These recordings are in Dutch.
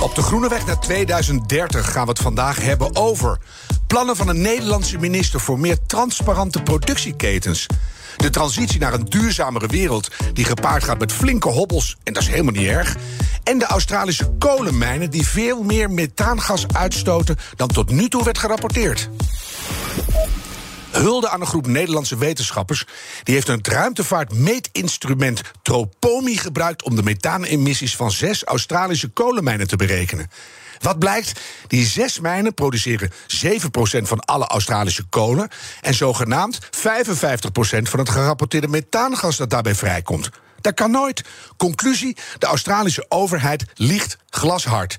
Op de Groene Weg naar 2030 gaan we het vandaag hebben over plannen van een Nederlandse minister voor meer transparante productieketens. De transitie naar een duurzamere wereld die gepaard gaat met flinke hobbels, en dat is helemaal niet erg. En de Australische kolenmijnen die veel meer methaangas uitstoten dan tot nu toe werd gerapporteerd. Hulde aan een groep Nederlandse wetenschappers. Die heeft een ruimtevaartmeetinstrument Tropomi gebruikt om de methaanemissies van zes Australische kolenmijnen te berekenen. Wat blijkt? Die zes mijnen produceren 7% van alle Australische kolen en zogenaamd 55% van het gerapporteerde methaangas dat daarbij vrijkomt. Dat kan nooit. Conclusie: de Australische overheid liegt glashard.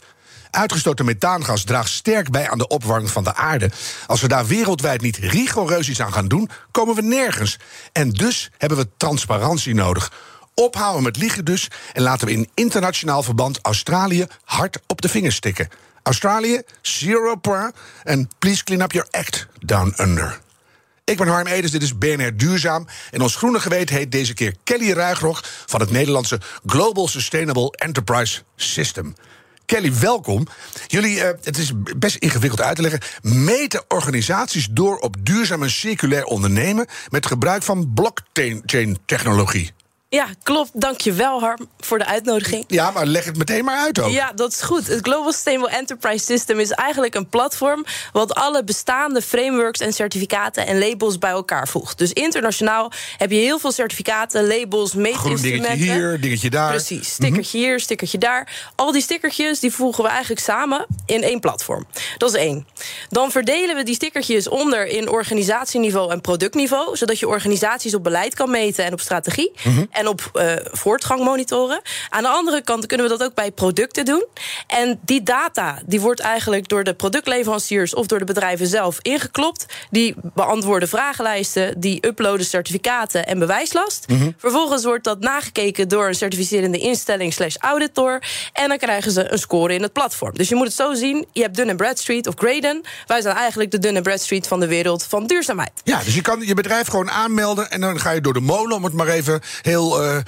Uitgestoten methaangas draagt sterk bij aan de opwarming van de aarde. Als we daar wereldwijd niet rigoureus iets aan gaan doen, komen we nergens. En dus hebben we transparantie nodig. Ophouden met liegen dus en laten we in internationaal verband Australië hard op de vingers stikken. Australië, zero par en please clean up your act down under. Ik ben Harm Edens, dit is BNR Duurzaam. En ons groene geweten heet deze keer Kelly Ruigrog... van het Nederlandse Global Sustainable Enterprise System. Kelly, welkom. Jullie, uh, het is best ingewikkeld uit te leggen... meten organisaties door op duurzaam en circulair ondernemen... met gebruik van blockchain-technologie. Ja, klopt. Dankjewel, Harm, voor de uitnodiging. Ja, maar leg het meteen maar uit ook. Ja, dat is goed. Het Global Sustainable Enterprise System is eigenlijk een platform... wat alle bestaande frameworks en certificaten en labels bij elkaar voegt. Dus internationaal heb je heel veel certificaten, labels, meetinstrumenten. Groen dingetje hier, dingetje daar. Precies. Stickertje hier, stickertje daar. Al die stickertjes die voegen we eigenlijk samen in één platform. Dat is één. Dan verdelen we die stickertjes onder in organisatieniveau en productniveau... zodat je organisaties op beleid kan meten en op strategie... Mm en op uh, voortgang monitoren. Aan de andere kant kunnen we dat ook bij producten doen. En die data die wordt eigenlijk door de productleveranciers of door de bedrijven zelf ingeklopt. Die beantwoorden vragenlijsten, die uploaden certificaten en bewijslast. Mm -hmm. Vervolgens wordt dat nagekeken door een certificerende instelling slash auditor. En dan krijgen ze een score in het platform. Dus je moet het zo zien: je hebt Dun Bradstreet of Graydon. Wij zijn eigenlijk de Dun Bradstreet van de wereld van duurzaamheid. Ja, dus je kan je bedrijf gewoon aanmelden en dan ga je door de molen, om het maar even heel uh, uh,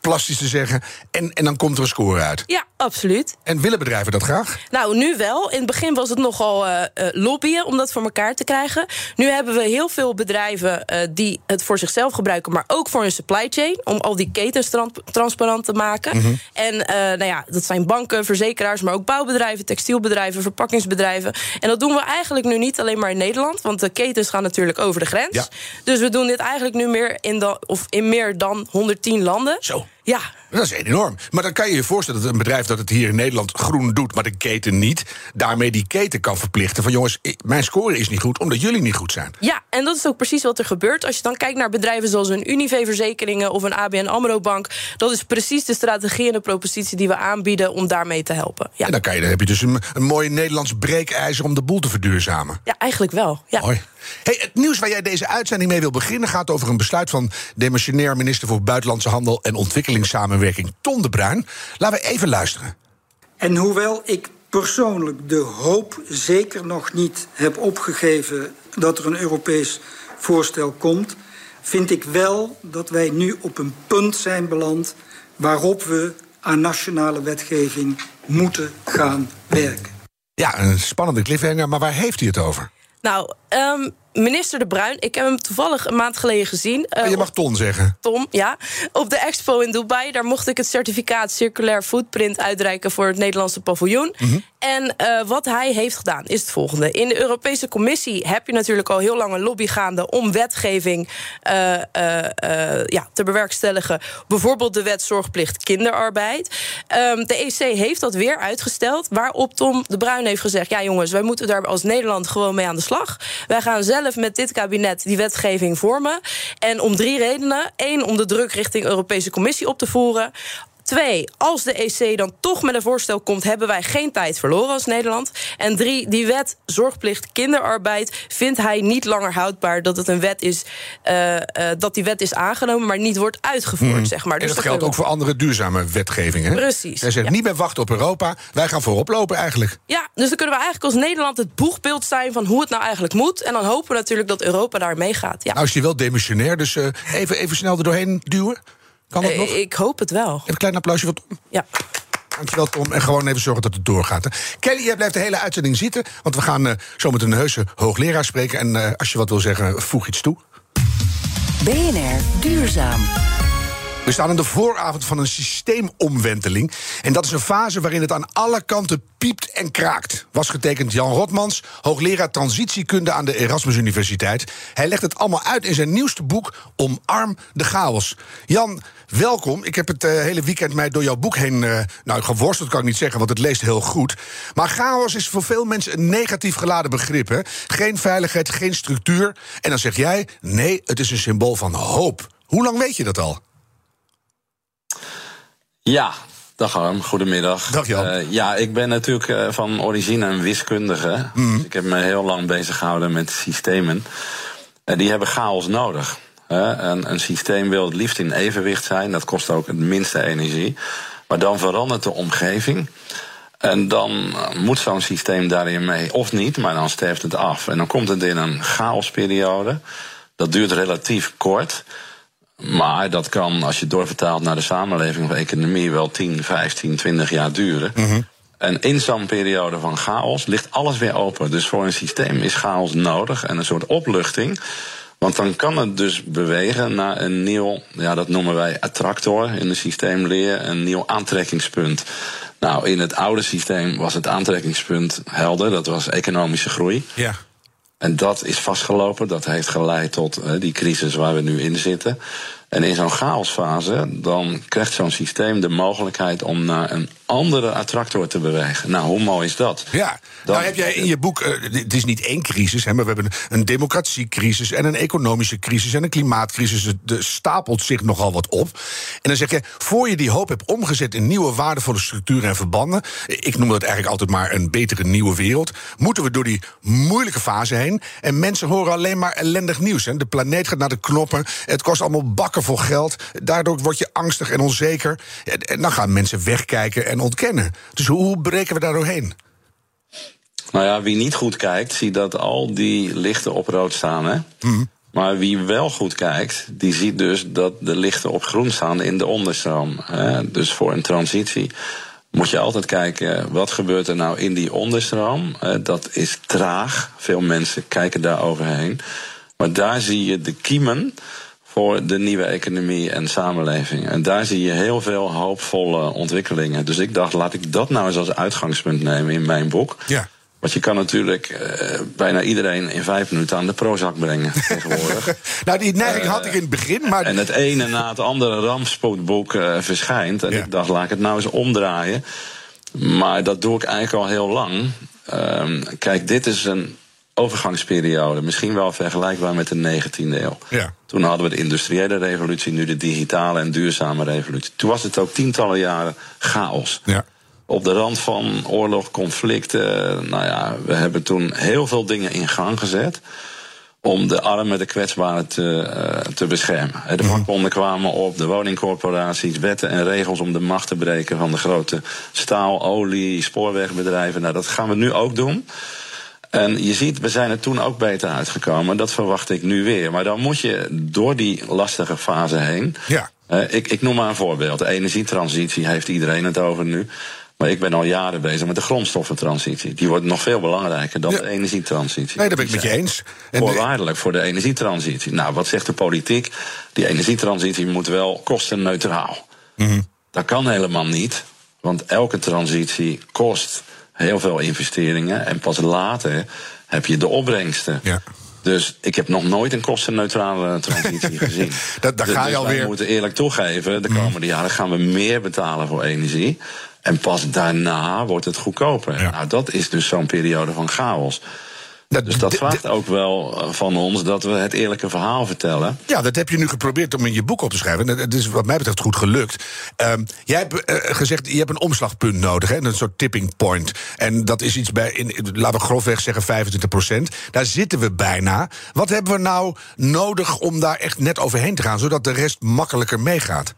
plastisch te zeggen. En, en dan komt er een score uit. Ja, absoluut. En willen bedrijven dat graag? Nou, nu wel. In het begin was het nogal uh, lobbyen om dat voor elkaar te krijgen. Nu hebben we heel veel bedrijven die het voor zichzelf gebruiken, maar ook voor hun supply chain. Om al die ketens transparant te maken. Mm -hmm. En nou ja, dat zijn banken, verzekeraars, maar ook bouwbedrijven, textielbedrijven, verpakkingsbedrijven. En dat doen we eigenlijk nu niet alleen maar in Nederland, want de ketens gaan natuurlijk over de grens. Ja. Dus we doen dit eigenlijk nu meer in, of in meer dan 110 landen. Zo. Ja. Dat is enorm. Maar dan kan je je voorstellen dat een bedrijf dat het hier in Nederland groen doet, maar de keten niet, daarmee die keten kan verplichten van jongens, mijn score is niet goed omdat jullie niet goed zijn. Ja, en dat is ook precies wat er gebeurt. Als je dan kijkt naar bedrijven zoals een Unive-verzekeringen of een ABN Amro-bank, dat is precies de strategie en de propositie die we aanbieden om daarmee te helpen. Ja. En dan, kan je, dan heb je dus een, een mooi Nederlands breekijzer om de boel te verduurzamen. Ja, eigenlijk wel. Ja. Mooi. Hey, het nieuws waar jij deze uitzending mee wil beginnen gaat over een besluit van demissionair minister voor Buitenlandse Handel en Ontwikkelingssamenwerking Ton de Bruin. Laten we even luisteren. En hoewel ik persoonlijk de hoop zeker nog niet heb opgegeven dat er een Europees voorstel komt, vind ik wel dat wij nu op een punt zijn beland waarop we aan nationale wetgeving moeten gaan werken. Ja, een spannende cliffhanger, maar waar heeft hij het over? Nou, um, minister De Bruin, ik heb hem toevallig een maand geleden gezien. Uh, je mag Ton zeggen. Tom, ja. Op de expo in Dubai, daar mocht ik het certificaat Circulair Footprint uitreiken voor het Nederlandse paviljoen. Mm -hmm. En uh, wat hij heeft gedaan is het volgende. In de Europese Commissie heb je natuurlijk al heel lang een lobby gaande om wetgeving uh, ja, te bewerkstelligen. Bijvoorbeeld de wet zorgplicht kinderarbeid. Um, de EC heeft dat weer uitgesteld. Waarop Tom de Bruin heeft gezegd: ja, jongens, wij moeten daar als Nederland gewoon mee aan de slag. Wij gaan zelf met dit kabinet die wetgeving vormen. En om drie redenen. Eén, om de druk richting Europese Commissie op te voeren. Twee, als de EC dan toch met een voorstel komt, hebben wij geen tijd verloren als Nederland. En drie, die wet zorgplicht kinderarbeid vindt hij niet langer houdbaar dat het een wet is, uh, uh, dat die wet is aangenomen, maar niet wordt uitgevoerd. Mm. Zeg maar. Dus en dat geldt ook voor andere duurzame wetgevingen. Precies. Hij zegt ja. niet meer wachten op Europa, wij gaan voorop lopen eigenlijk. Ja, dus dan kunnen we eigenlijk als Nederland het boegbeeld zijn van hoe het nou eigenlijk moet. En dan hopen we natuurlijk dat Europa daar meegaat. Ja. Nou is hij wel demissionair, dus uh, even, even snel er doorheen duwen. Kan dat nog? Ik hoop het wel. Even een klein applausje voor Tom. Ja. Dankjewel, Tom. En gewoon even zorgen dat het doorgaat. Hè. Kelly, jij blijft de hele uitzending zitten. Want we gaan uh, zo met een heuse hoogleraar spreken. En uh, als je wat wil zeggen, voeg iets toe. BNR Duurzaam. We staan aan de vooravond van een systeemomwenteling. En dat is een fase waarin het aan alle kanten piept en kraakt. Was getekend Jan Rotmans, hoogleraar transitiekunde aan de Erasmus Universiteit. Hij legt het allemaal uit in zijn nieuwste boek Omarm de chaos. Jan, welkom. Ik heb het uh, hele weekend mij door jouw boek heen. Uh, nou, geworsteld kan ik niet zeggen, want het leest heel goed. Maar chaos is voor veel mensen een negatief geladen begrip. Hè? Geen veiligheid, geen structuur. En dan zeg jij: nee, het is een symbool van hoop. Hoe lang weet je dat al? Ja, Dag Harm, goedemiddag. Dag Jan. Uh, ja, ik ben natuurlijk uh, van origine een wiskundige. Mm. Dus ik heb me heel lang bezig gehouden met systemen. Uh, die hebben chaos nodig. Een, een systeem wil het liefst in evenwicht zijn. Dat kost ook het minste energie. Maar dan verandert de omgeving. En dan moet zo'n systeem daarin mee. Of niet, maar dan sterft het af. En dan komt het in een chaosperiode. Dat duurt relatief kort. Maar dat kan, als je het doorvertaalt naar de samenleving of economie, wel 10, 15, 20 jaar duren. Mm -hmm. En in zo'n periode van chaos ligt alles weer open. Dus voor een systeem is chaos nodig en een soort opluchting. Want dan kan het dus bewegen naar een nieuw, ja, dat noemen wij attractor in de systeemleer, een nieuw aantrekkingspunt. Nou, in het oude systeem was het aantrekkingspunt helder, dat was economische groei. Ja. En dat is vastgelopen. Dat heeft geleid tot uh, die crisis waar we nu in zitten. En in zo'n chaosfase, dan krijgt zo'n systeem de mogelijkheid om naar een andere attractor te bewegen. Nou, hoe mooi is dat? Ja, dan, nou heb jij in je boek, uh, het is niet één crisis, hè, maar we hebben een democratiecrisis en een economische crisis en een klimaatcrisis. Er stapelt zich nogal wat op. En dan zeg je, voor je die hoop hebt omgezet in nieuwe waardevolle structuren en verbanden, ik noem dat eigenlijk altijd maar een betere nieuwe wereld, moeten we door die moeilijke fase heen. En mensen horen alleen maar ellendig nieuws. Hè. De planeet gaat naar de knoppen, het kost allemaal bakken vol geld. Daardoor word je angstig en onzeker. En dan gaan mensen wegkijken en ontkennen. Dus hoe breken we daar doorheen? Nou ja, wie niet goed kijkt, ziet dat al die lichten op rood staan. Hè? Mm. Maar wie wel goed kijkt, die ziet dus dat de lichten op groen staan in de onderstroom. Hè? Dus voor een transitie moet je altijd kijken, wat gebeurt er nou in die onderstroom? dat is traag. Veel mensen kijken daar overheen. Maar daar zie je de kiemen voor de nieuwe economie en samenleving. En daar zie je heel veel hoopvolle ontwikkelingen. Dus ik dacht, laat ik dat nou eens als uitgangspunt nemen in mijn boek. Ja. Want je kan natuurlijk uh, bijna iedereen in vijf minuten aan de Prozac brengen tegenwoordig. nou, die neiging uh, had ik in het begin, maar... En het ene na het andere rampspoedboek uh, verschijnt. En ja. ik dacht, laat ik het nou eens omdraaien. Maar dat doe ik eigenlijk al heel lang. Ehm, kijk, dit is een overgangsperiode. Misschien wel vergelijkbaar met de 19e eeuw. Ja. Toen hadden we de industriële revolutie, nu de digitale en duurzame revolutie. Toen was het ook tientallen jaren chaos. Ja. Op de rand van oorlog, conflicten. Nou ja, we hebben toen heel veel dingen in gang gezet. Om de armen, de kwetsbaren te, uh, te beschermen. De vakbonden kwamen op, de woningcorporaties, wetten en regels om de macht te breken van de grote staal, olie, spoorwegbedrijven. Nou, dat gaan we nu ook doen. En je ziet, we zijn er toen ook beter uitgekomen. Dat verwacht ik nu weer. Maar dan moet je door die lastige fase heen. Ja. Uh, ik, ik noem maar een voorbeeld. De energietransitie heeft iedereen het over nu. Maar ik ben al jaren bezig met de grondstoffentransitie. Die wordt nog veel belangrijker dan ja. de energietransitie. Nee, dat ben ik met je eens. En voorwaardelijk voor de energietransitie. Nou, wat zegt de politiek? Die energietransitie moet wel kostenneutraal. Mm -hmm. Dat kan helemaal niet. Want elke transitie kost heel veel investeringen. En pas later heb je de opbrengsten. Ja. Dus ik heb nog nooit een kostenneutrale transitie gezien. dat, daar dus, ga je dus alweer. We moeten eerlijk toegeven, de komende jaren gaan we meer betalen voor energie. En pas daarna wordt het goedkoper. Ja. Nou, dat is dus zo'n periode van chaos. Dus dat vraagt ook wel eh, van ons dat we het eerlijke verhaal vertellen. Ja, dat heb je nu geprobeerd om in je boek op te schrijven. Het is wat mij betreft goed gelukt. Um, jij hebt uh, gezegd, je hebt een omslagpunt nodig, hè, een soort tipping point. En dat is iets bij, in, laten we grofweg zeggen, 25 procent. Daar zitten we bijna. Wat hebben we nou nodig om daar echt net overheen te gaan, zodat de rest makkelijker meegaat?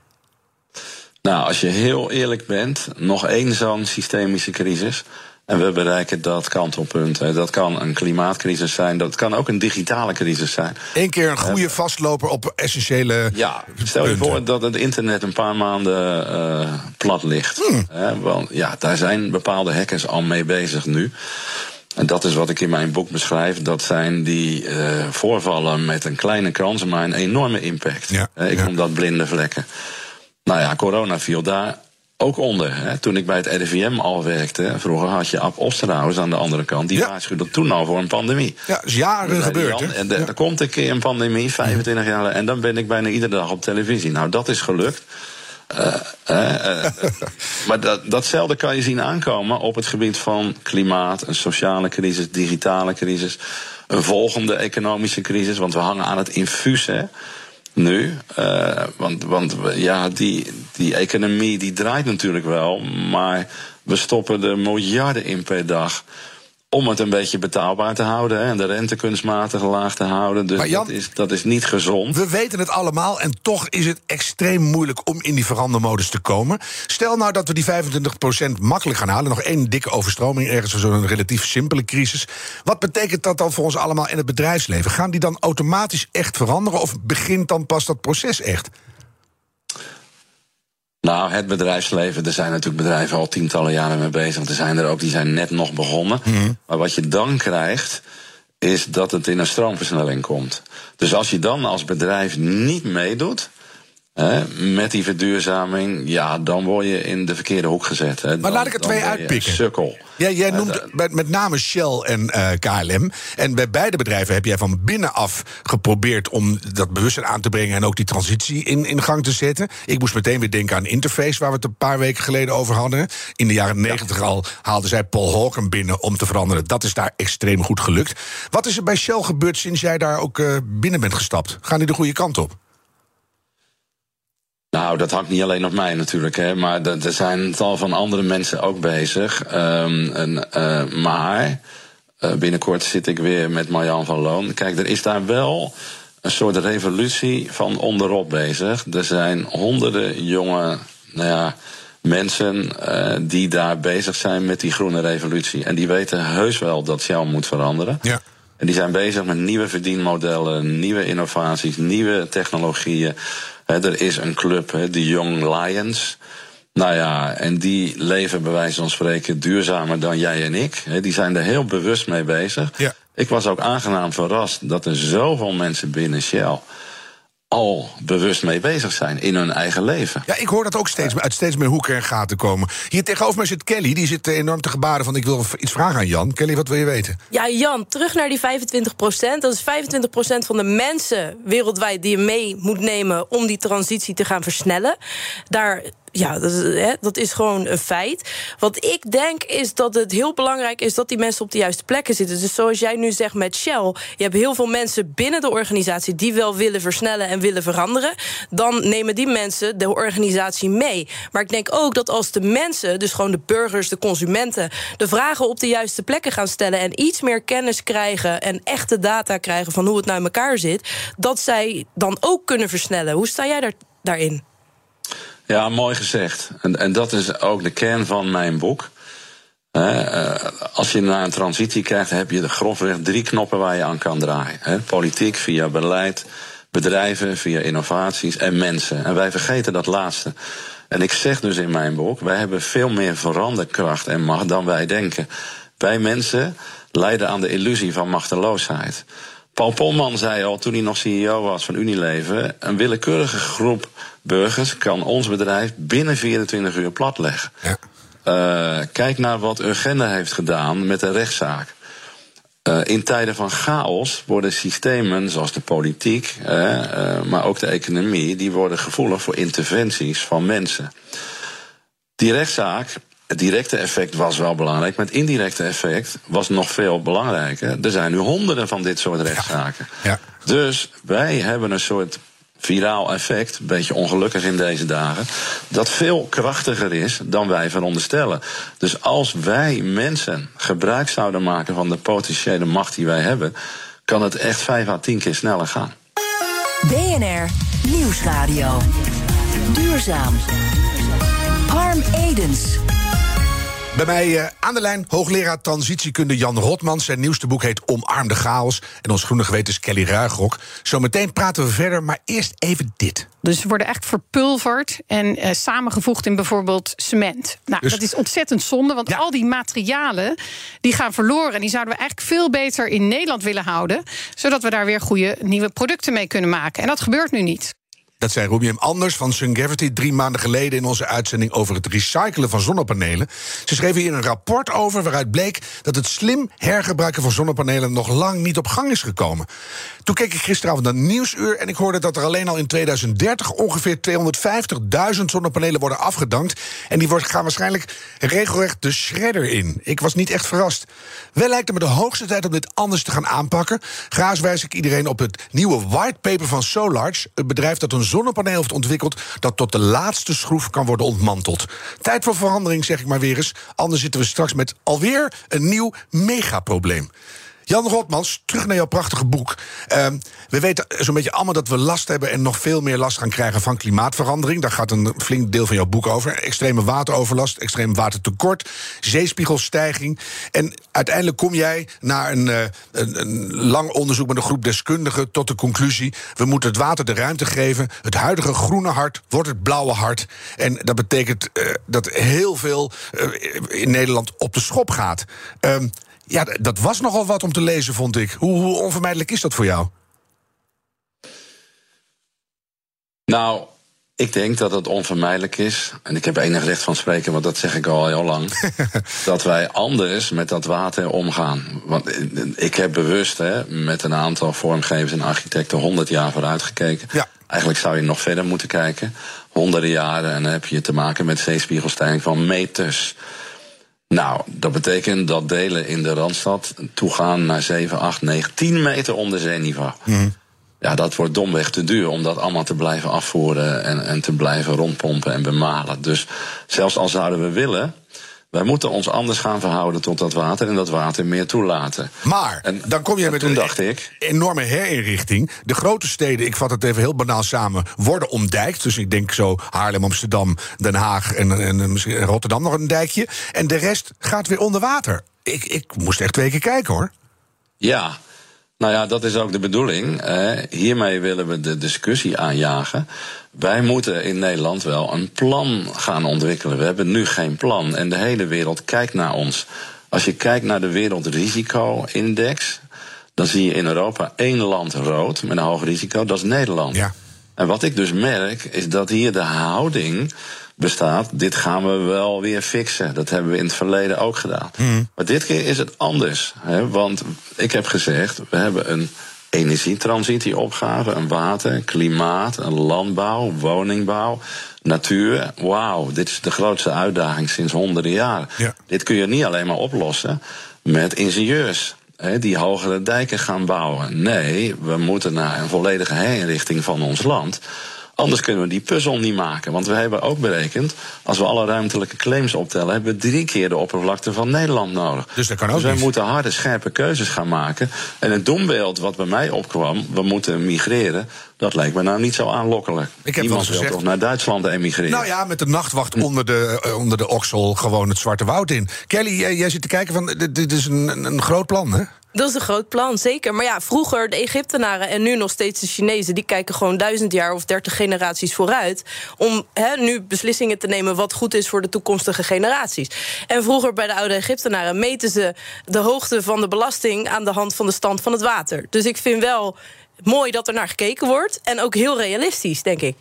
Nou, als je heel eerlijk bent, nog één zo'n systemische crisis. En we bereiken dat kantelpunt. Dat kan een klimaatcrisis zijn, dat kan ook een digitale crisis zijn. Eén keer een goede vastloper op essentiële. Ja, stel je voor dat het internet een paar maanden uh, plat ligt. Hmm. want ja, daar zijn bepaalde hackers al mee bezig nu. En dat is wat ik in mijn boek beschrijf. Dat zijn die uh, voorvallen met een kleine kans, maar een enorme impact. Ja, ik noem dat blinde vlekken. Nou ja, corona viel daar ook onder. Hè. Toen ik bij het RIVM al werkte, vroeger had je Ab Osterhaus aan de andere kant. Die ja. waarschuwde toen al voor een pandemie. Ja, is jaren gebeurd. Jan, en er komt een keer een pandemie, 25 jaar, en dan ben ik bijna iedere dag op televisie. Nou, dat is gelukt. Uh, uh, maar dat, datzelfde kan je zien aankomen op het gebied van klimaat, een sociale crisis, digitale crisis, een volgende economische crisis, want we hangen aan het infuus. Hè nu. Uh, want want ja, die, die economie die draait natuurlijk wel, maar we stoppen er miljarden in per dag om het een beetje betaalbaar te houden en de rente kunstmatig laag te houden. Dus Jan, dat, is, dat is niet gezond. We weten het allemaal en toch is het extreem moeilijk om in die verandermodus te komen. Stel nou dat we die 25% makkelijk gaan halen, nog één dikke overstroming ergens voor zo'n relatief simpele crisis. Wat betekent dat dan voor ons allemaal in het bedrijfsleven? Gaan die dan automatisch echt veranderen of begint dan pas dat proces echt? Nou, het bedrijfsleven, er zijn natuurlijk bedrijven al tientallen jaren mee bezig. Er zijn er ook die zijn net nog begonnen. Mhm. Maar wat je dan krijgt, is dat het in een stroomversnelling komt. Dus als je dan als bedrijf niet meedoet, met die verduurzaming, ja, dan word je in de verkeerde hoek gezet. Hè. Maar laat ik er twee uitpikken. Sukkel. Ja, jij noemt met, met name Shell en uh, eh, KLM. En bij beide bedrijven heb jij van binnenaf geprobeerd om dat bewustzijn aan te brengen en ook die transitie in, in gang te zetten. Ik moest meteen weer denken aan Interface, waar we het een paar weken geleden over hadden. In de jaren negentig al haalde zij Paul Hawken binnen om te veranderen. Dat is daar extreem goed gelukt. Wat is er bij Shell gebeurd sinds jij daar ook uh, binnen bent gestapt? Gaan die de goede kant op? Nou, dat hangt niet alleen op mij natuurlijk, hè, maar er zijn een tal van andere mensen ook bezig. Um, en, uh, maar uh, binnenkort zit ik weer met Marjan van Loon. Kijk, er is daar wel een soort revolutie van onderop bezig. Er zijn honderden jonge, nou ja, mensen uh, die daar bezig zijn met die groene revolutie. En die weten heus wel dat Shell moet veranderen. Ja. En die zijn bezig met nieuwe verdienmodellen, nieuwe innovaties, nieuwe technologieën er is een club, de Young Lions. Nou ja, en die leven bij wijze van spreken duurzamer dan jij en ik. die zijn er heel bewust mee bezig. Ja. Ik was ook aangenaam verrast dat er zoveel mensen binnen Shell al bewust mee bezig zijn in hun eigen leven. Ja, ik hoor dat ook steeds, uit steeds meer hoeken en gaten komen. Hier tegenover mij zit Kelly, die zit enorm te gebaren van... ik wil iets vragen aan Jan. Kelly, wat wil je weten? Ja, Jan, terug naar die 25 procent. Dat is 25 procent van de mensen wereldwijd die je mee moet nemen... om die transitie te gaan versnellen. Daar ja, dat is, dat is gewoon een feit. Wat ik denk is dat het heel belangrijk is dat die mensen op de juiste plekken zitten. Dus zoals jij nu zegt met Shell, je hebt heel veel mensen binnen de organisatie die wel willen versnellen en willen veranderen. Dan nemen die mensen de organisatie mee. Maar ik denk ook dat als de mensen, dus gewoon de burgers, de consumenten, de vragen op de juiste plekken gaan stellen en iets meer kennis krijgen en echte data krijgen van hoe het nou in elkaar zit, dat zij dan ook kunnen versnellen. Hoe sta jij daar, daarin? Ja, mooi gezegd. En, en dat is ook de kern van mijn boek. Uh, als je naar een transitie krijgt, heb je grofweg drie knoppen waar je aan kan draaien. Politiek via beleid, bedrijven via innovaties en mensen. En wij vergeten dat laatste. En ik zeg dus in mijn boek, wij hebben veel meer veranderkracht en macht dan wij denken. Wij mensen lijden aan de illusie van machteloosheid. Paul Polman zei al toen hij nog CEO was van Unilever: een willekeurige groep burgers kan ons bedrijf binnen 24 uur platleggen. Ja. Uh, kijk naar wat Urgenda heeft gedaan met de rechtszaak. Uh, in tijden van chaos worden systemen zoals de politiek, uh, maar ook de economie, die worden gevoelig voor interventies van mensen. Die rechtszaak het directe effect was wel belangrijk, maar het indirecte effect was nog veel belangrijker. Er zijn nu honderden van dit soort rechtszaken. Ja. Dus wij hebben een soort viraal effect, een beetje ongelukkig in deze dagen, dat veel krachtiger is dan wij veronderstellen. Dus als wij mensen gebruik zouden maken van de potentiële macht die wij hebben, kan het echt vijf à tien keer sneller gaan. BNR Nieuwsradio. Duurzaam. Harm Edens. Bij mij uh, aan de lijn hoogleraar transitiekunde Jan Rotman. Zijn nieuwste boek heet Omarm de chaos. En ons groene geweten is Kelly Ruigrok. Zometeen praten we verder, maar eerst even dit. Dus ze worden echt verpulverd en uh, samengevoegd in bijvoorbeeld cement. Nou, dus... dat is ontzettend zonde, want ja. al die materialen die gaan verloren. En die zouden we eigenlijk veel beter in Nederland willen houden. Zodat we daar weer goede nieuwe producten mee kunnen maken. En dat gebeurt nu niet. Dat zei Rubium Anders van Sungravity drie maanden geleden in onze uitzending over het recyclen van zonnepanelen. Ze schreven hier een rapport over waaruit bleek dat het slim hergebruiken van zonnepanelen nog lang niet op gang is gekomen. Toen keek ik gisteravond naar Nieuwsuur en ik hoorde dat er alleen al in 2030 ongeveer 250.000 zonnepanelen worden afgedankt. En die gaan waarschijnlijk regelrecht de shredder in. Ik was niet echt verrast. Wel lijkt het me de hoogste tijd om dit anders te gaan aanpakken. Graag wijs ik iedereen op het nieuwe whitepaper van Solarge, het bedrijf dat een zonnepaneel heeft ontwikkeld dat tot de laatste schroef kan worden ontmanteld. Tijd voor verandering, zeg ik maar weer eens. Anders zitten we straks met alweer een nieuw megaprobleem. Jan Rotmans, terug naar jouw prachtige boek. Uh, we weten zo'n beetje allemaal dat we last hebben en nog veel meer last gaan krijgen van klimaatverandering. Daar gaat een flink deel van jouw boek over. Extreme wateroverlast, extreem watertekort, zeespiegelstijging. En uiteindelijk kom jij na een, uh, een, een lang onderzoek met een groep deskundigen tot de conclusie: we moeten het water de ruimte geven. Het huidige groene hart wordt het blauwe hart. En dat betekent uh, dat heel veel uh, in Nederland op de schop gaat. Um, ja, dat was nogal wat om te lezen, vond ik. Hoe, hoe onvermijdelijk is dat voor jou? Nou, ik denk dat het onvermijdelijk is, en ik heb enig recht van spreken, want dat zeg ik al heel lang, dat wij anders met dat water omgaan. Want ik heb bewust hè, met een aantal vormgevers en architecten 100 jaar vooruit gekeken. Ja. Eigenlijk zou je nog verder moeten kijken. Honderden jaren en dan heb je te maken met zeespiegelstijging van meters. Nou, dat betekent dat delen in de Randstad toegaan naar 7, 8, 9, 10 meter onder zeeniveau. Mm. Ja, dat wordt domweg te duur om dat allemaal te blijven afvoeren en, en te blijven rondpompen en bemalen. Dus zelfs al zouden we willen, wij moeten ons anders gaan verhouden tot dat water en dat water meer toelaten. Maar en, dan kom je met toen een dacht ik, enorme herinrichting. De grote steden, ik vat het even heel banaal samen, worden ontdijkt. Dus ik denk zo Haarlem, Amsterdam, Den Haag en, en, en misschien Rotterdam nog een dijkje. En de rest gaat weer onder water. Ik, ik moest echt twee keer kijken hoor. Ja, nou ja, dat is ook de bedoeling. Eh, hiermee willen we de discussie aanjagen. Wij moeten in Nederland wel een plan gaan ontwikkelen. We hebben nu geen plan en de hele wereld kijkt naar ons. Als je kijkt naar de Wereldrisico-index, dan zie je in Europa één land rood met een hoog risico, dat is Nederland. Ja. En wat ik dus merk, is dat hier de houding bestaat. Dit gaan we wel weer fixen. Dat hebben we in het verleden ook gedaan. Mm. Maar dit keer is het anders. Hè? Want ik heb gezegd, we hebben een energietransitieopgave, een water, klimaat, een landbouw, woningbouw, natuur. Wauw, dit is de grootste uitdaging sinds honderden jaren. Ja. Dit kun je niet alleen maar oplossen met ingenieurs. Hè, die hogere dijken gaan bouwen. Nee, we moeten naar een volledige herinrichting van ons land. Anders kunnen we die puzzel niet maken. Want we hebben ook berekend, als we alle ruimtelijke claims optellen, hebben we drie keer de oppervlakte van Nederland nodig. Dus dat kan ook Dus wij niet. moeten harde, scherpe keuzes gaan maken. En het doembeeld wat bij mij opkwam, we moeten migreren, dat lijkt me nou niet zo aanlokkelijk. Ik heb Niemand wil toch naar Duitsland emigreren. Nou ja, met de nachtwacht onder de, eh, onder de oksel gewoon het Zwarte Woud in. Kelly, jij, jij zit te kijken van, dit, dit is een, een groot plan, hè? Dat is een groot plan, zeker. Maar ja, vroeger de Egyptenaren en nu nog steeds de Chinezen... die kijken gewoon duizend jaar of dertig generaties vooruit... om hè, nu beslissingen te nemen wat goed is voor de toekomstige generaties. En vroeger bij de oude Egyptenaren meten ze de hoogte van de belasting... aan de hand van de stand van het water. Dus ik vind wel mooi dat er naar gekeken wordt. En ook heel realistisch, denk ik.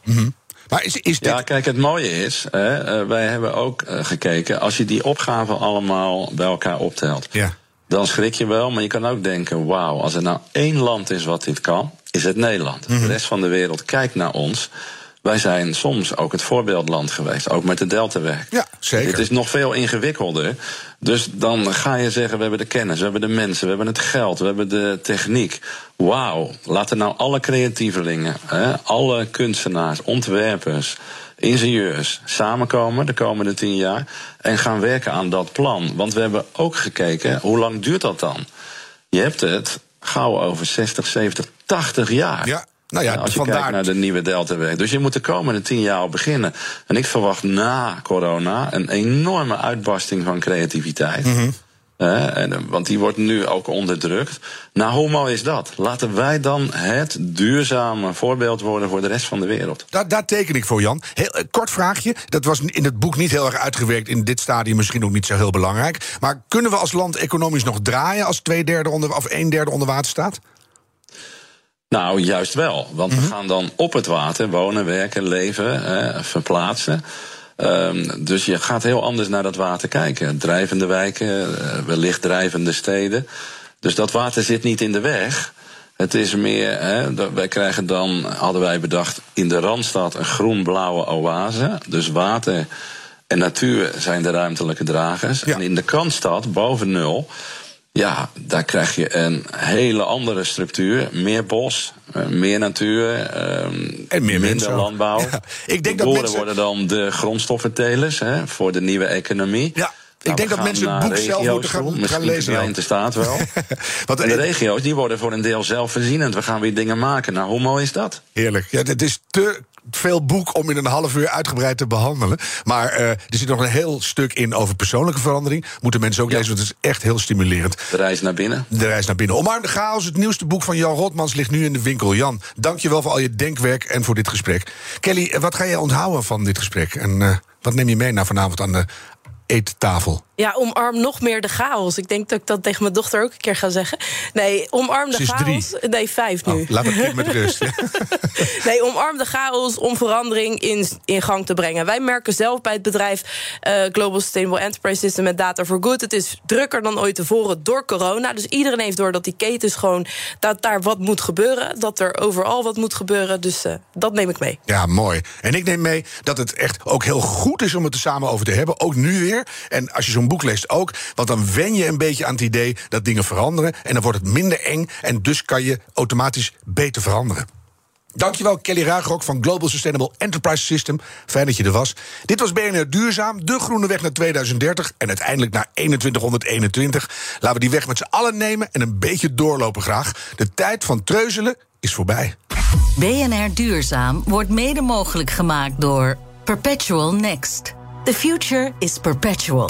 Maar is, is dit... Ja, kijk, het mooie is, hè, eh, wij hebben ook eh, gekeken, als je die opgaven allemaal bij elkaar optelt, Ja. Dan schrik je wel, maar je kan ook denken, wauw, als er nou één land is wat dit kan, is het Nederland. De rest van de wereld kijkt naar ons. wij zijn soms ook het voorbeeldland geweest, ook met de Deltaweg. Ja, zeker. Het is nog veel ingewikkelder. Dus dan ga je zeggen, we hebben de kennis, we hebben de mensen, we hebben het geld, we hebben de techniek. Wauw, laten nou alle creatievelingen, hè, alle kunstenaars, ontwerpers, ingenieurs samenkomen de komende tien jaar en gaan werken aan dat plan. Want we hebben ook gekeken, hoe lang duurt dat dan? Je hebt het gauw over 60, 70, 80 jaar. Ja. Nou ja, als je vandaar... kijkt naar de nieuwe Deltaweg. Dus je moet de komende tien jaar al beginnen. En ik verwacht na corona een enorme uitbarsting van creativiteit. Mhm. Eh, en, want die wordt nu ook onderdrukt. Nou, hoe mooi is dat? Laten wij dan het duurzame voorbeeld worden voor de rest van de wereld. Daar, daar teken ik voor, Jan. Heel, eh, kort vraagje. Dat was in het boek niet heel erg uitgewerkt. In dit stadium misschien ook niet zo heel belangrijk. Maar kunnen we als land economisch nog draaien als twee derde onder, of een derde onder water staat? Nou, juist wel. Want we gaan dan op het water wonen, werken, leven, eh, verplaatsen. Um, dus je gaat heel anders naar dat water kijken. Drijvende wijken, eh, wellicht drijvende steden. Dus dat water zit niet in de weg. Het is meer, hè, wij krijgen dan, hadden wij bedacht, in de Randstad een groen-blauwe oase. Dus water en natuur zijn de ruimtelijke dragers. Ja. En in de Kantstad, boven nul, ja, daar krijg je een hele andere structuur. Meer bos, eh, meer natuur, ehm, En meer minder landbouw. Ja, ik denk de dat boeren mensen- worden dan de grondstoffentelers hè, voor de nieuwe economie. Ja, ik Nou, denk dat mensen het boek zelf moeten gaan, toe. gaan Misschien lezen. verdwijnt de staat wel. Want, En de eh, regio's die worden voor een deel zelfvoorzienend. We gaan weer dingen maken. Nou, hoe mooi is dat? Heerlijk. Ja, het is te veel boek om in een half uur uitgebreid te behandelen. Maar eh, er zit nog een heel stuk in over persoonlijke verandering. Moeten mensen ook lezen, want het is echt heel stimulerend. De reis naar binnen. De reis naar binnen. Omarm de chaos, het nieuwste boek van Jan Rotmans ligt nu in de winkel. Jan, dank je wel voor al je denkwerk en voor dit gesprek. Kelly, eh, wat ga je onthouden van dit gesprek? En eh, wat neem je mee naar vanavond aan de eettafel? Ja, omarm nog meer de chaos. Ik denk dat ik dat tegen mijn dochter ook een keer ga zeggen. Nee, omarm de chaos. Nee, vijf nu. Oh, laat het kind met rust. Nee, omarm de chaos om verandering in, in gang te brengen. Wij merken zelf bij het bedrijf eh, Global Sustainable Enterprise System met Data for Good. Het is drukker dan ooit tevoren door corona. Dus iedereen heeft door dat die ketens gewoon dat daar wat moet gebeuren. Dat er overal wat moet gebeuren. Dus eh, dat neem ik mee. Ja, mooi. En ik neem mee dat het echt ook heel goed is om het er samen over te hebben. Ook nu weer. En als je zo'n boek leest ook. Want dan wen je een beetje aan het idee dat dingen veranderen. En dan wordt het minder eng. En dus kan je automatisch beter veranderen. Dankjewel, Kelly Ruigrok van Global Sustainable Enterprise System. Fijn dat je er was. Dit was BNR Duurzaam, de groene weg naar 2030 en uiteindelijk naar 2121. Laten we die weg met z'n allen nemen en een beetje doorlopen graag. De tijd van treuzelen is voorbij. BNR Duurzaam wordt mede mogelijk gemaakt door Perpetual Next. The future is perpetual.